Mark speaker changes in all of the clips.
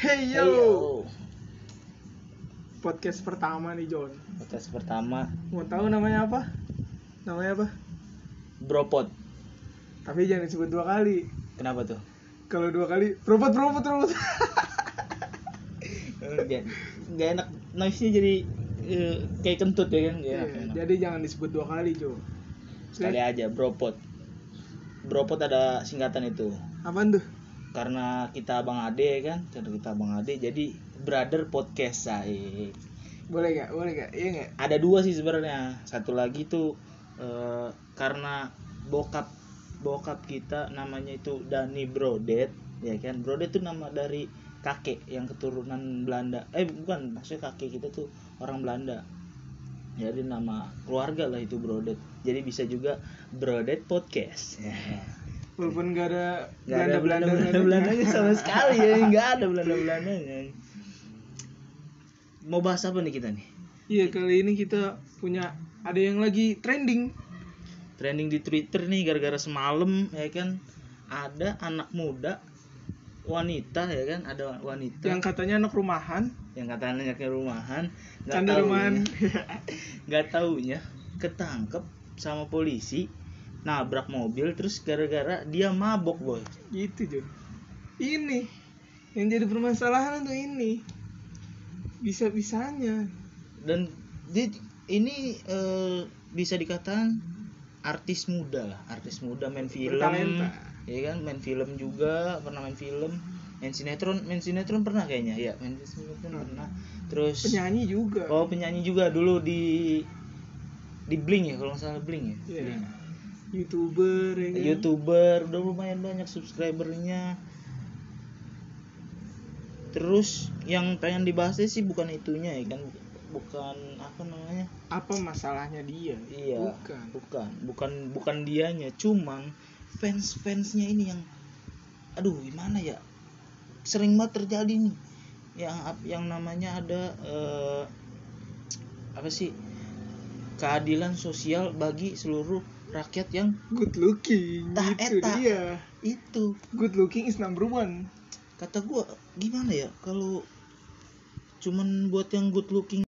Speaker 1: Hey yo.
Speaker 2: Hey, yo.
Speaker 1: Podcast pertama nih John.
Speaker 2: Podcast pertama
Speaker 1: Mau tahu namanya apa? Namanya apa?
Speaker 2: Bropot.
Speaker 1: Tapi jangan disebut dua kali.
Speaker 2: Kenapa tuh?
Speaker 1: Kalau dua kali, robot robot robot.
Speaker 2: Gak, gak enak noise-nya jadi eh, kayak kentut ya kan? Gak enak,
Speaker 1: Iya,
Speaker 2: enak.
Speaker 1: jadi jangan disebut dua kali Jo.
Speaker 2: Sekali aja Bropot. Bropot ada singkatan itu.
Speaker 1: Apaan tuh?
Speaker 2: Karena kita Bang Ade kan, karena kita Bang Ade jadi Brother Podcast saya.
Speaker 1: Boleh gak? Boleh gak? Iya gak?
Speaker 2: Ada dua sih sebenarnya. Satu lagi tuh eh, karena bokap bokap kita namanya itu Dani Brodet, ya kan? Brodet tuh nama dari kakek yang keturunan Belanda. Eh bukan, maksudnya kakek kita tuh orang Belanda. Jadi nama keluarga lah itu Brodet. Jadi bisa juga Brodet Podcast.
Speaker 1: Walaupun gak ada
Speaker 2: Gak ada Belanda Belanda Belandanya sama sekali ya, nggak ada Belanda Belandanya. Mau bahas apa nih kita nih?
Speaker 1: Iya kali ini kita punya ada yang lagi trending.
Speaker 2: trending di Twitter nih gara-gara semalam ya kan ada anak muda wanita ya kan ada wanita
Speaker 1: Yang katanya anak rumahan.
Speaker 2: yang katanya anaknya rumahan nggak
Speaker 1: rumahan.
Speaker 2: nggak taunya ketangkep sama polisi nabrak mobil terus gara-gara dia mabok boy
Speaker 1: gitu Jo. Ini yang jadi permasalahan tuh ini. Bisa-bisanya.
Speaker 2: dan dia ini eh, bisa dikatakan artis muda lah artis muda main film
Speaker 1: Bertalenta.
Speaker 2: ya kan main film juga pernah main film main sinetron main sinetron pernah kayaknya ya main sinetron pernah terus
Speaker 1: Penyanyi juga.
Speaker 2: oh penyanyi juga dulu di di Blink ya kalau nggak salah Blink ya. Blink.
Speaker 1: Youtuber ya kan?
Speaker 2: youtuber udah lumayan banyak subscribernya terus yang pengen dibahasnya sih bukan itunya ya kan bukan apa namanya
Speaker 1: Apa masalahnya dia?
Speaker 2: Iya.
Speaker 1: Bukan.
Speaker 2: Bukan, bukan bukan dianya, cuman fans-fansnya ini yang aduh gimana ya? Sering banget terjadi nih. Yang yang namanya ada eh, apa sih? keadilan sosial bagi seluruh rakyat yang
Speaker 1: Good looking.
Speaker 2: Tah,
Speaker 1: gitu
Speaker 2: eta.
Speaker 1: dia.
Speaker 2: itu
Speaker 1: Good looking is number one.
Speaker 2: kata gua gimana ya kalau cuman buat yang good looking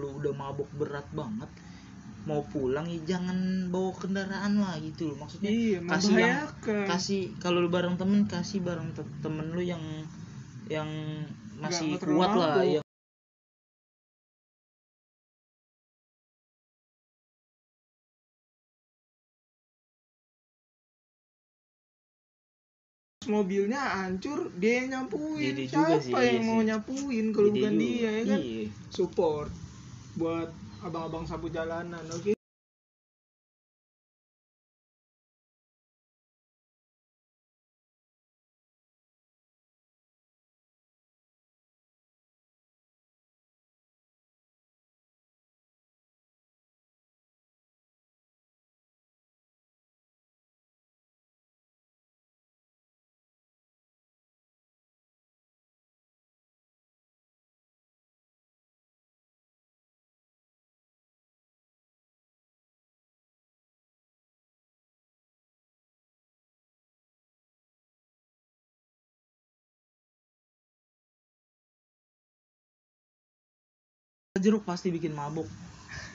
Speaker 2: lu udah mabuk berat banget mau pulang ya jangan bawa kendaraan lah gitu loh. Maksudnya
Speaker 1: iya
Speaker 2: kasih yang
Speaker 1: membahayakan
Speaker 2: kasih kalau lu bareng temen kasih bareng te- temen lu yang yang masih
Speaker 1: terlalu
Speaker 2: kuat lah yang
Speaker 1: mobilnya hancur dia yang nyapuin
Speaker 2: Jadi
Speaker 1: siapa
Speaker 2: juga sih,
Speaker 1: yang
Speaker 2: iya
Speaker 1: mau
Speaker 2: sih.
Speaker 1: nyapuin kalau bukan dia ya kan?
Speaker 2: Iya.
Speaker 1: support buat abang-abang sapu jalanan oke
Speaker 2: jeruk pasti bikin mabuk.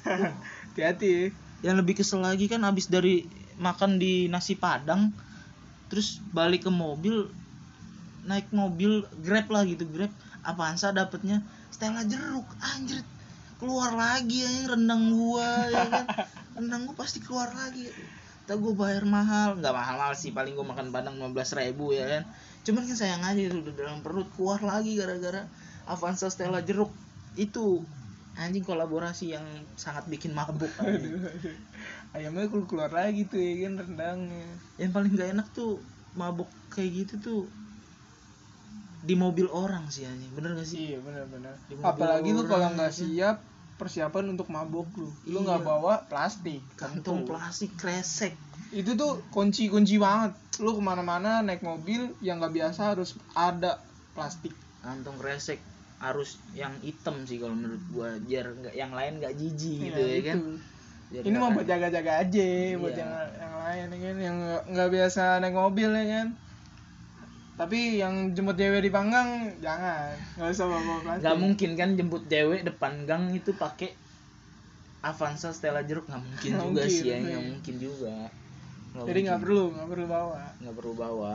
Speaker 1: Hati-hati ya.
Speaker 2: yang lebih kesel lagi kan abis dari makan di nasi padang terus balik ke mobil naik mobil grab lah gitu grab. Avanza dapetnya? Stella jeruk anjir. Keluar lagi yang rendang gua ya kan? Rendang gua pasti keluar lagi. Tak gua bayar mahal. Nggak mahal mahal sih paling gua makan padang 15 ribu ya kan? Cuman kan sayang aja itu udah dalam perut keluar lagi gara-gara Avanza Stella jeruk. Itu anjing kolaborasi yang sangat bikin mabuk. Anjing.
Speaker 1: Ayamnya keluar keluar lagi tuh ya kan rendangnya.
Speaker 2: Yang paling gak enak tuh mabuk kayak gitu tuh di mobil orang sih anjing. Bener gak sih?
Speaker 1: Iya
Speaker 2: Di mobil
Speaker 1: apalagi lu kalau nggak siap persiapan untuk mabuk lu. Lu nggak
Speaker 2: Iya.
Speaker 1: bawa plastik.
Speaker 2: Kantong
Speaker 1: Tentu.
Speaker 2: plastik kresek.
Speaker 1: Itu tuh kunci kunci banget. Lu ke mana-mana naik mobil yang nggak biasa harus ada plastik.
Speaker 2: Kantong kresek harus yang hitam sih kalau menurut gua biar nggak yang lain nggak jijik gitu
Speaker 1: Iya,
Speaker 2: ya kan.
Speaker 1: Itu.
Speaker 2: Biar
Speaker 1: ini
Speaker 2: nggak
Speaker 1: mah
Speaker 2: kan-
Speaker 1: buat jaga-jaga aja buat
Speaker 2: Iya.
Speaker 1: yang yang lain ya kan? Yang nggak- biasa naik mobil ya kan? Tapi yang jemput cewek di panggang jangan. Nggak usah bawa bawa plastik.
Speaker 2: Nggak mungkin kan jemput cewek depan gang itu pakai Avanza Stella jeruk nggak mungkin
Speaker 1: Nggak
Speaker 2: juga
Speaker 1: mungkin,
Speaker 2: sih ya
Speaker 1: iya.
Speaker 2: nggak mungkin juga. Nggak
Speaker 1: jadi nggak perlu nggak perlu bawa.
Speaker 2: Nggak perlu bawa.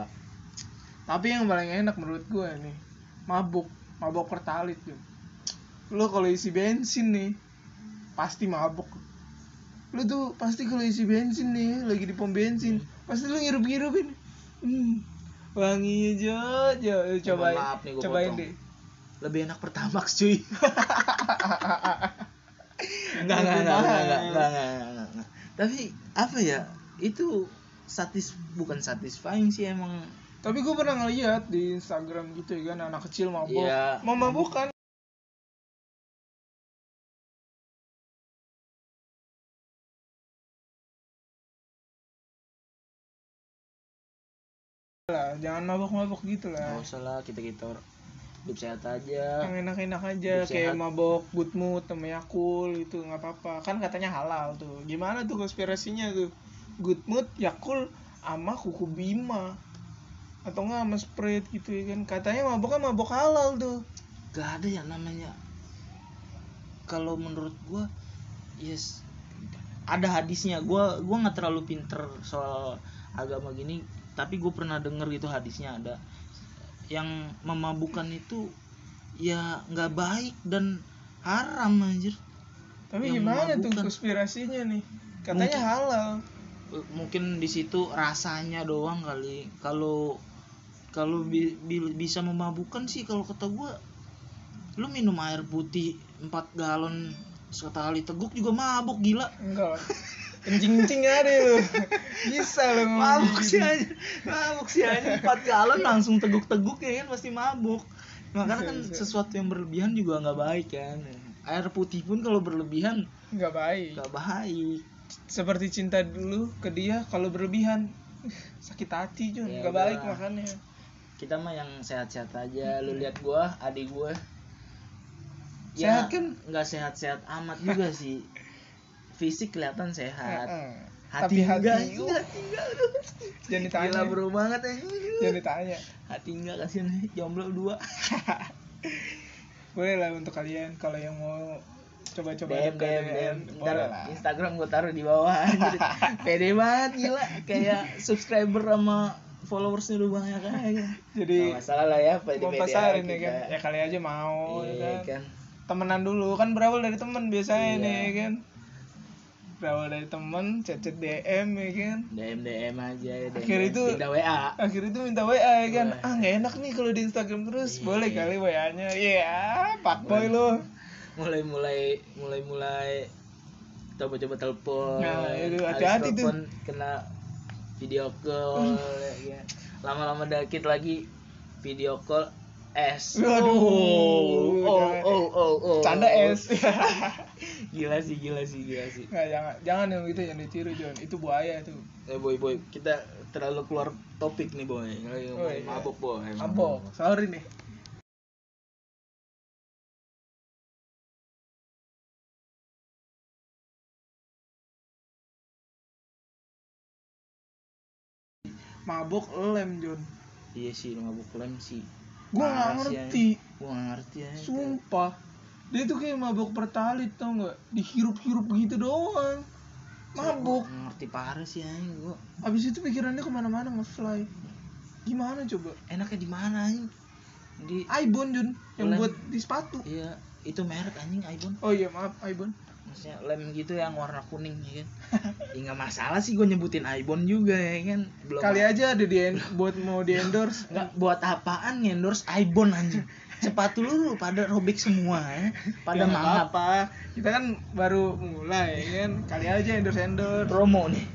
Speaker 1: Tapi yang paling enak menurut gue nih mabuk mabuk pertalit tuh lo kalau isi bensin nih pasti mabuk lu tuh pasti kalau isi bensin nih lagi di pom bensin pasti lu ngirup ngirupin hmm, wanginya jo jo Lu cobain.
Speaker 2: maaf nih,
Speaker 1: cobain
Speaker 2: potong.
Speaker 1: deh.
Speaker 2: Lebih enak pertamax cuy. Enggak enggak enggak enggak enggak enggak. tapi apa ya itu satis bukan satisfying sih emang
Speaker 1: tapi gue pernah ngeliat di Instagram gitu ya kan anak kecil mabuk
Speaker 2: Iya.
Speaker 1: mau mabuk kan lah jangan mabuk-mabuk gitu
Speaker 2: nggak
Speaker 1: lah
Speaker 2: usah lah kita kita hidup sehat aja.
Speaker 1: Yang enak-enak aja
Speaker 2: Hidup
Speaker 1: kayak
Speaker 2: sehat.
Speaker 1: mabok good mood sama Yakult gitu nggak apa-apa. Kan katanya halal tuh. Gimana tuh konspirasinya tuh? Good mood Yakult sama kuku bima atau nggak sama Sprite gitu ya kan? Katanya maboknya mabok halal tuh.
Speaker 2: Gak ada yang namanya. Kalau menurut gua yes ada hadisnya. Gua gua nggak terlalu pinter soal agama gini tapi gue pernah denger gitu hadisnya ada. Yang memabukkan itu ya nggak baik dan haram anjir.
Speaker 1: Tapi
Speaker 2: Yang
Speaker 1: gimana tuh
Speaker 2: memabukkan.
Speaker 1: konspirasinya nih? Katanya
Speaker 2: Mungkin-
Speaker 1: halal.
Speaker 2: Eh, mungkin di situ rasanya doang kali. Kalau kalau bi- bi- bisa memabukkan sih kalau kata gua lu minum air putih 4 galon sekali teguk juga mabuk gila.
Speaker 1: Enggak. Kencing-kencing ada lu. Bisa lu
Speaker 2: mabuk sih aja mabuk sih aja 4 galon langsung teguk-teguk ya kan pasti mabuk. Makanya kan sesuatu yang berlebihan juga nggak baik kan air putih pun kalau berlebihan
Speaker 1: nggak baik.
Speaker 2: nggak baik.
Speaker 1: Seperti cinta dulu ke dia kalau berlebihan sakit hati Jun.
Speaker 2: Ya
Speaker 1: nggak baik makanya
Speaker 2: kita mah yang sehat-sehat aja. Lu lihat gua adik gua.
Speaker 1: Sehat kan?
Speaker 2: nggak sehat-sehat amat juga sih. Fisik kelihatan sehat. Hati
Speaker 1: tapi hati
Speaker 2: enggak hati enggak aduh.
Speaker 1: jangan ditanya.
Speaker 2: Gila bro banget ya
Speaker 1: jangan ditanya.
Speaker 2: Hati enggak kasihan jomblo dua.
Speaker 1: Boleh lah untuk kalian kalau yang mau coba-coba
Speaker 2: DM DM DM ntar. Instagram gue taruh di bawah. Pede banget gila. Kayak subscriber sama followersnya udah banyak aja.
Speaker 1: Jadi
Speaker 2: Nggak masalah lah ya
Speaker 1: mau
Speaker 2: pede
Speaker 1: pasarin ya kan ya kali aja mau ya
Speaker 2: Iya
Speaker 1: kan.
Speaker 2: kan.
Speaker 1: Temenan dulu kan berawal dari temen biasanya
Speaker 2: Iya.
Speaker 1: nih ya kan. Berawal dari temen chat-chat DM ya kan.
Speaker 2: DM DM aja DM,
Speaker 1: Akhirnya itu-
Speaker 2: pindah WA
Speaker 1: akhirnya itu minta WA ya kan.
Speaker 2: Wah.
Speaker 1: ah nggak enak nih kalau di Instagram terus.
Speaker 2: Iya.
Speaker 1: boleh kali WA nya iya pak boy lo
Speaker 2: mulai mulai mulai mulai coba-coba telepon
Speaker 1: Nah, hati-hati tuh.
Speaker 2: telepon kena video call ya. Kan. lama-lama dikit lagi video call S.
Speaker 1: Waduh.
Speaker 2: oh oh oh oh, oh.
Speaker 1: canda es
Speaker 2: gila sih gila sih gila sih.
Speaker 1: Nggak jangan jangan yang gitu jangan ditiru John. Itu buaya itu
Speaker 2: eh boy boy kita terlalu keluar topik nih boy.
Speaker 1: Oh, iya.
Speaker 2: mabok boy
Speaker 1: mabok. Sorry nih mabok lem John
Speaker 2: iya sih mabok lem sih.
Speaker 1: Gua nggak ngerti.
Speaker 2: Gua nggak ngerti ya
Speaker 1: sumpah. Dia tuh kayak mabok pertalit tau nggak? Dihirup-hirup gitu doang. Mabuk
Speaker 2: Nggak ngerti parah sih anjing gua.
Speaker 1: Abis itu pikirannya ke mana-mana ngefly. Gimana coba?
Speaker 2: Enaknya di mana di
Speaker 1: Ibon Jun yang
Speaker 2: Lem.
Speaker 1: buat di sepatu.
Speaker 2: Iya itu merek anjing iPhone
Speaker 1: oh iya maaf Ibon
Speaker 2: maksudnya lem gitu yang warna kuning ya kan? Ya nggak masalah sih gue nyebutin iPhone juga ya kan? Belum
Speaker 1: kali aja ada di buat mau di endorse.
Speaker 2: Nggak buat apaan endorse iPhone anjing? Sepatu lu pada robek semua ya. Pada
Speaker 1: Ya,
Speaker 2: mangap
Speaker 1: apa kita kan baru mulai ya kan? Kali aja endorse endorse.
Speaker 2: Promo nih.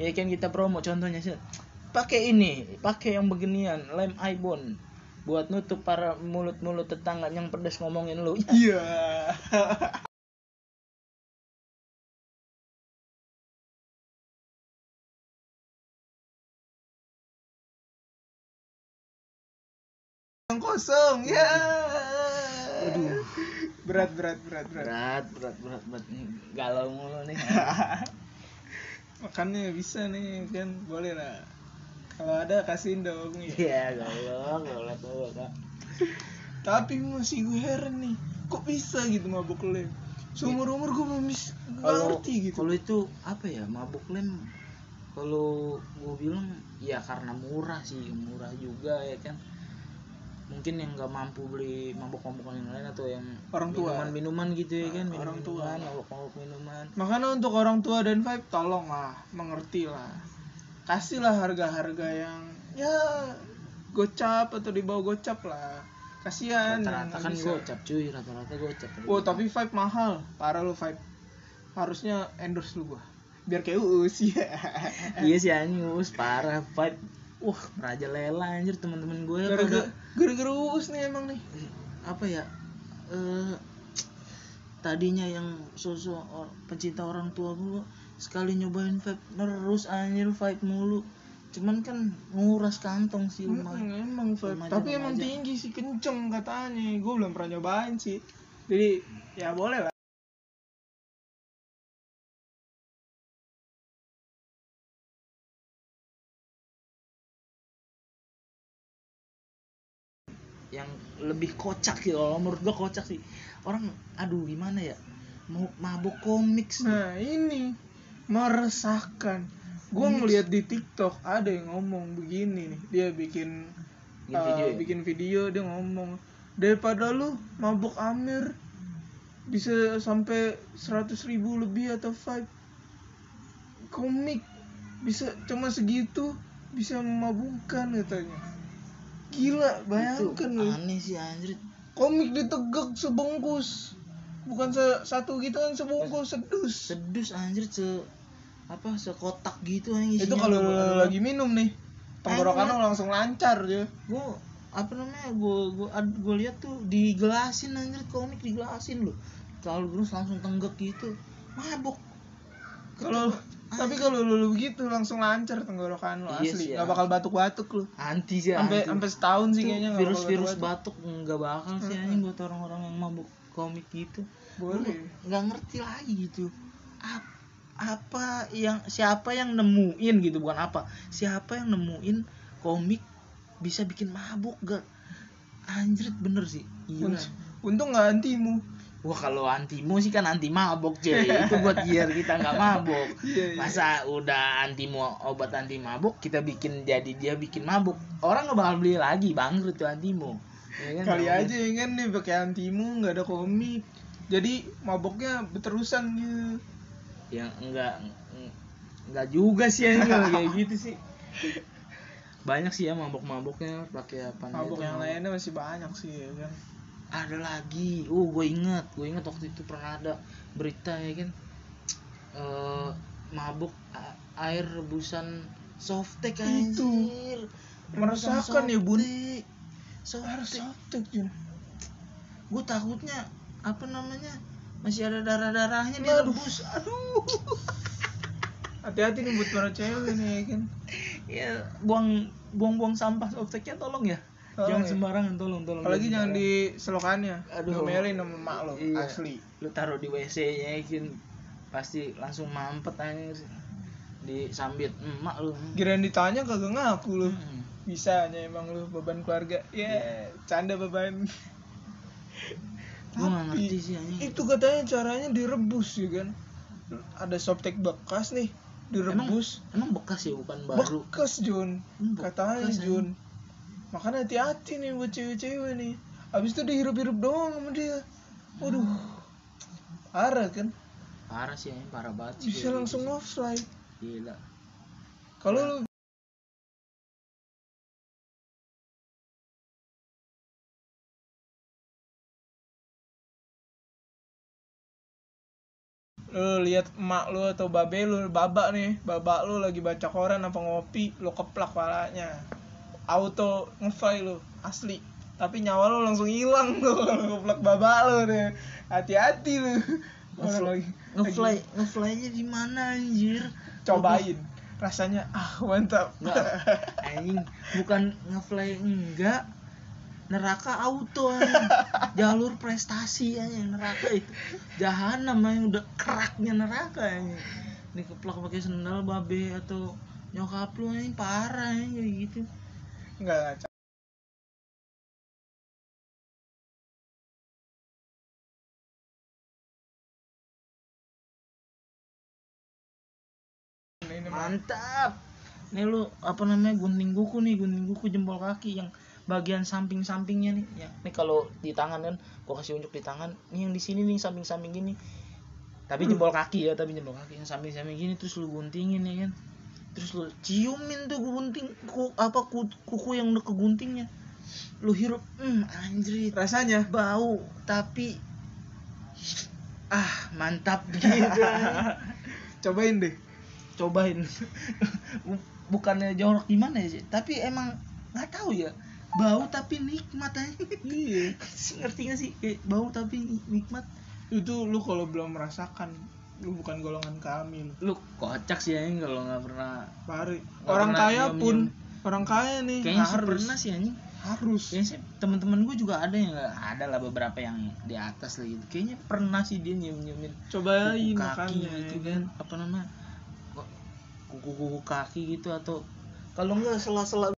Speaker 2: Ya kan kita promo contohnya sih. Pakai ini pakai yang beginian lem iPhone buat nutup para mulut-mulut tetangga yang pedes ngomongin lu.
Speaker 1: Iya. yang kosong ya.
Speaker 2: Aduh.
Speaker 1: berat berat berat berat.
Speaker 2: Berat berat berat berat. Nih galau mulu nih.
Speaker 1: Makannya bisa nih kan? Boleh lah. Kalau ada kasihin dong ya.
Speaker 2: iya galau galau galau kak
Speaker 1: tapi masih gue heran nih kok bisa gitu mabuk lem? Seumur umur gue belum ngerti gitu.
Speaker 2: kalau itu apa ya mabuk lem? Kalau gue bilang ya karena murah sih murah juga ya kan mungkin yang nggak mampu beli mabuk-mabukan yang lain atau yang
Speaker 1: Orang tua.
Speaker 2: minuman-minuman gitu ya kan
Speaker 1: Ah, orang tua.
Speaker 2: minuman mabuk-mabuk minuman.
Speaker 1: Makanya untuk orang tua dan vibe tolong lah mengerti lah kasihlah harga-harga yang ya gocap atau di bawah gocap lah. Kasihan
Speaker 2: rata-rata kan
Speaker 1: bisa.
Speaker 2: gocap cuy rata-rata gocap.
Speaker 1: Oh tapi vibe mahal. Parah lu vibe. Harusnya endorse lu gua. Biar kayak uus ya.
Speaker 2: Iya sih anjing us parah. Vibe wah raja lela anjir teman-teman gue
Speaker 1: gara-gara gara-gara uus nih emang nih.
Speaker 2: Apa ya eh tadinya yang sosok or- pencinta orang tua mulu sekali nyobain vape terus anjir vape mulu. Cuman kan nguras kantong sih
Speaker 1: Mm, emang vibe
Speaker 2: Remaja-
Speaker 1: tapi emang tinggi sih kenceng katanya. Gue belum pernah nyobain sih. Jadi ya boleh lah
Speaker 2: lebih kocak sih kalau menurut gua kocak sih orang aduh gimana ya mau mabuk komik sih.
Speaker 1: Nah ini meresahkan.
Speaker 2: Komik.
Speaker 1: ngeliat di TikTok ada yang ngomong begini nih. Dia bikin
Speaker 2: Bikin
Speaker 1: uh,
Speaker 2: video ya?
Speaker 1: bikin video dia ngomong daripada lu mabuk Amir bisa sampai 100 ribu lebih atau five komik bisa cuma segitu bisa memabukkan katanya gila
Speaker 2: itu
Speaker 1: bayangkan lu.
Speaker 2: aneh sih anjir.
Speaker 1: Komik ditegak sebungkus. Bukan se- satu gitu kan sebungkus sedus.
Speaker 2: Sedus anjir se apa sekotak gitu anjir
Speaker 1: itu kalau lagi minum nih tenggorokan lu langsung lancar ya.
Speaker 2: gua apa namanya gua gua gua lihat tuh digelasin anjir komik digelasin loh kalau terus langsung tenggek gitu. Mabuk.
Speaker 1: Kalau tapi kalau lu, lu begitu langsung lancar tenggorokan lu
Speaker 2: Iya
Speaker 1: asli. nggak bakal batuk-batuk lu.
Speaker 2: Anti sih
Speaker 1: sampai sampai setahun sih kayaknya
Speaker 2: virus-virus batuk nggak bakal sih anjing buat orang-orang yang mabuk komik gitu.
Speaker 1: Boleh.
Speaker 2: Nggak ngerti lagi gitu. Ap- apa yang siapa yang nemuin gitu bukan apa. Siapa yang nemuin komik bisa bikin mabuk gak anjrit bener sih.
Speaker 1: Unt- untung nggak antimu
Speaker 2: Wah kalau antimu sih kan anti mabok cuy Itu buat biar kita nggak mabok.
Speaker 1: Iya, iya.
Speaker 2: Masa udah antimu obat anti mabuk Kita bikin jadi dia bikin mabuk Orang nggak bakal beli lagi bangkrut tuh antimu. Ya kan?
Speaker 1: kali
Speaker 2: Nggak
Speaker 1: aja ya kan nih pakai antimu nggak ada komik jadi maboknya berterusan gitu
Speaker 2: yang enggak enggak juga sih ya kayak gitu sih. Banyak sih ya mabok-maboknya pakai apa
Speaker 1: mabok yang
Speaker 2: mabok.
Speaker 1: lainnya masih banyak sih ya kan
Speaker 2: ada lagi. Uh gue inget gue inget waktu itu pernah ada berita ya kan. Eh mabuk air rebusan softtek
Speaker 1: Itu.
Speaker 2: anjir.
Speaker 1: Meresahkan ya, Bun.
Speaker 2: softtek
Speaker 1: softtek Jun.
Speaker 2: Gue takutnya apa namanya masih ada darah darahnya dia rebus. Aduh.
Speaker 1: Hati-hati nih buat para cewek nih ya kan.
Speaker 2: Ya. Buang buang buang sampah softteknya tolong ya
Speaker 1: Tolong
Speaker 2: jangan
Speaker 1: ya.
Speaker 2: sembarangan tolong tolong
Speaker 1: apalagi jangan di selokannya
Speaker 2: Aduh.
Speaker 1: ngomelin sama emak lo
Speaker 2: Iya.
Speaker 1: asli.
Speaker 2: Lu taruh di WC nya kan pasti langsung mampet aja disambit emak lu.
Speaker 1: Kirain ditanya kagak ngaku lu.
Speaker 2: Hmm.
Speaker 1: bisanya emang lu beban keluarga. Ya canda beban.
Speaker 2: Gua nggak
Speaker 1: Tapi,
Speaker 2: ngerti sih anjing.
Speaker 1: itu katanya caranya direbus ya kan? Ada softtek bekas nih direbus.
Speaker 2: Emang bekas ya bukan baru.
Speaker 1: Bekas Jun.
Speaker 2: Hmm, bekas,
Speaker 1: katanya
Speaker 2: anjing.
Speaker 1: Makanya hati-hati nih buat cewek-cewek nih. Abis itu dihirup-hirup doang sama dia. Waduh. Parah kan?
Speaker 2: Parah sih anjing, parah banget sih
Speaker 1: bisa
Speaker 2: kayak
Speaker 1: langsung
Speaker 2: gitu.
Speaker 1: offline
Speaker 2: sih. gila.
Speaker 1: Kalau lu lu lihat emak lu atau babe lu babak nih. Babak lu lagi baca koran apa ngopi lu keplak palanya auto ngefly lu asli. Tapi nyawa lu langsung hilang tuh kalau keplak babak lu deh. Hati-hati Orang lagi
Speaker 2: ngefly ngeflynya di mana anjir?
Speaker 1: Cobain. Rasanya ah mantap.
Speaker 2: Nggak, anjing. Bukan ngefly enggak. Neraka auto anjing. jalur prestasi anjing neraka itu. Jahanam anjing udah keraknya neraka anjing. Ini keplak pakai sendal babe atau nyokap lu anjing parah anjing kayak gitu
Speaker 1: mah.
Speaker 2: mantap. Nih lu apa namanya gunting kuku nih gunting kuku jempol kaki yang bagian samping-sampingnya nih. Ya nih kalau di tangan kan gua kasih unjuk di tangan. Nih yang di sini nih samping-samping gini. Tapi jempol kaki ya tapi jempol kaki yang samping-samping gini terus lu guntingin ya kan terus lu ciumin tuh gunting ku, apa ku- kuku yang udah keguntingnya. Lu hirup hmm anjrit
Speaker 1: rasanya?
Speaker 2: bau tapi ah mantap gitu.
Speaker 1: Cobain deh.
Speaker 2: Cobain. Bu- bukannya jorok gimana ya sih? Tapi emang nggak tahu ya. Bau tapi nikmat aja.
Speaker 1: Iya.
Speaker 2: Ngerti gak sih? Kayak bau tapi nikmat.
Speaker 1: Itu lu kalau belum merasakan lu bukan golongan kami lu.
Speaker 2: Lu kocak sih anjing kalau nggak pernah
Speaker 1: Pari.
Speaker 2: Nggak
Speaker 1: orang
Speaker 2: pernah
Speaker 1: kaya pun orang kaya nih
Speaker 2: kayaknya sih
Speaker 1: harus.
Speaker 2: pernah sih anjing.
Speaker 1: Harus.
Speaker 2: Kayaknya sih teman-teman gue juga ada yang nggak ada lah beberapa yang di atas lah gitu. Kayaknya pernah sih dia nyium nyiumin
Speaker 1: cobain
Speaker 2: kaki
Speaker 1: makanya
Speaker 2: gitu
Speaker 1: ya
Speaker 2: kan. Apa namanya? Kok kuku kuku kaki gitu atau kalau enggak sela-sela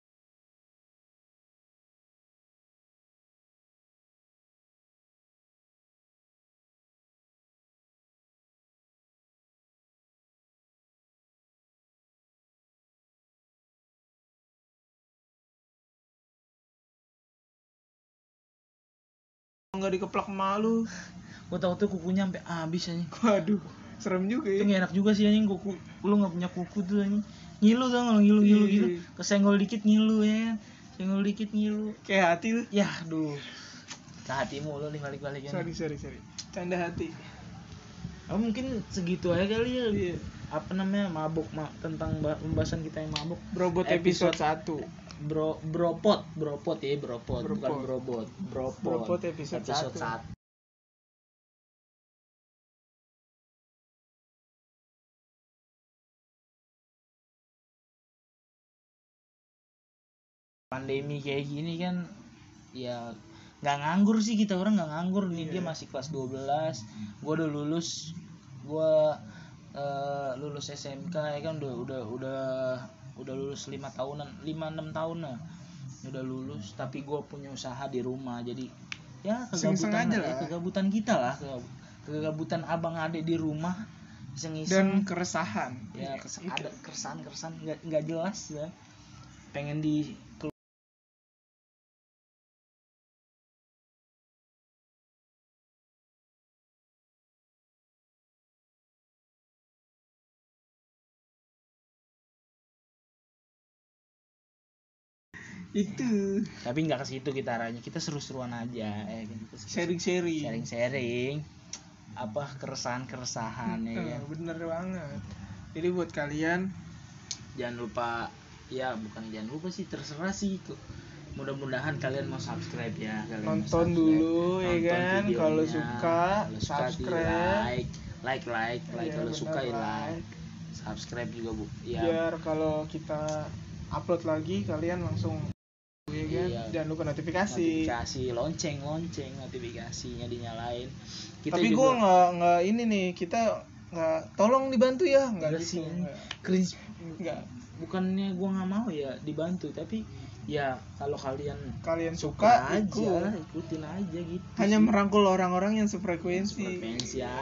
Speaker 1: nggak dikeplak malu.
Speaker 2: Gue tau tuh kukunya sampai habis aja
Speaker 1: waduh serem juga
Speaker 2: itu
Speaker 1: ya
Speaker 2: nggak enak juga sih anjing. Kuku lu nggak punya kuku tuh anjing. Ngilu tau nggak ngilu ngilu
Speaker 1: Iya.
Speaker 2: gitu. Kesenggol dikit ngilu ya kan. Senggol dikit ngilu.
Speaker 1: Kayak hati lu.
Speaker 2: Ya aduh. Ke hatimu lu nih balik balik
Speaker 1: sorry sorry sorry. Canda hati.
Speaker 2: Oh, mungkin segitu aja kali ya.
Speaker 1: Iya.
Speaker 2: apa namanya mabuk ma tentang bah- pembahasan kita yang mabuk.
Speaker 1: Brobot episode 1
Speaker 2: bro bropot bropot ya bropot, bukan
Speaker 1: Bropot.
Speaker 2: brobot bropot,
Speaker 1: Bropot episode satu.
Speaker 2: satu. pandemi kayak gini kan ya nggak nganggur sih kita orang nggak nganggur nih dia
Speaker 1: Iya.
Speaker 2: masih kelas 12 gua udah lulus gua eh, lulus SMK ya kan udah udah udah udah lulus lima tahunan lima enam tahun lah udah lulus tapi gue punya usaha di rumah. Jadi ya kegabutan
Speaker 1: aja
Speaker 2: ya,
Speaker 1: lah.
Speaker 2: kegabutan kita lah. Kegab- kegabutan abang ade di rumah
Speaker 1: dan
Speaker 2: iseng-iseng
Speaker 1: keresahan.
Speaker 2: Ya kes-
Speaker 1: Itu.
Speaker 2: ada keresahan keresahan nggak nggak jelas ya. Pengen di
Speaker 1: itu.
Speaker 2: Tapi nggak ke situ kita arahnya. Kita seru-seruan aja ya kan Kita seru-
Speaker 1: sharing-sharing.
Speaker 2: Sharing-sharing. Apa keresahan-keresahan ya
Speaker 1: Eh,
Speaker 2: kan?
Speaker 1: bener banget. Jadi buat kalian
Speaker 2: jangan lupa ya bukan jangan lupa sih terserah sih itu mudah-mudahan kalian mau subscribe ya. Kalian
Speaker 1: Nonton
Speaker 2: subscribe.
Speaker 1: dulu, ya
Speaker 2: Nonton
Speaker 1: kan?
Speaker 2: videonya.
Speaker 1: Kalau suka,
Speaker 2: Kalau suka di
Speaker 1: subscribe.
Speaker 2: like like like. Like
Speaker 1: Ya,
Speaker 2: kalau suka ya
Speaker 1: like.
Speaker 2: like. Subscribe juga bu. Ya.
Speaker 1: Biar kalau kita upload lagi kalian langsung ya kan?
Speaker 2: Iya.
Speaker 1: jangan lupa notifikasi,
Speaker 2: notifikasi lonceng lonceng notifikasinya dinyalain. Kita
Speaker 1: tapi
Speaker 2: juga
Speaker 1: gue nggak nggak ini nih kita nggak tolong dibantu ya. Nggak
Speaker 2: Enggak
Speaker 1: gitu
Speaker 2: sih.
Speaker 1: nggak.
Speaker 2: cringe.
Speaker 1: Nggak.
Speaker 2: Bukannya gua nggak mau ya dibantu tapi ya kalau kalian
Speaker 1: kalian
Speaker 2: suka
Speaker 1: suka
Speaker 2: aja
Speaker 1: ikut
Speaker 2: ikutin aja gitu
Speaker 1: hanya
Speaker 2: sih.
Speaker 1: merangkul orang-orang yang sefrekuensi.
Speaker 2: Frekuensi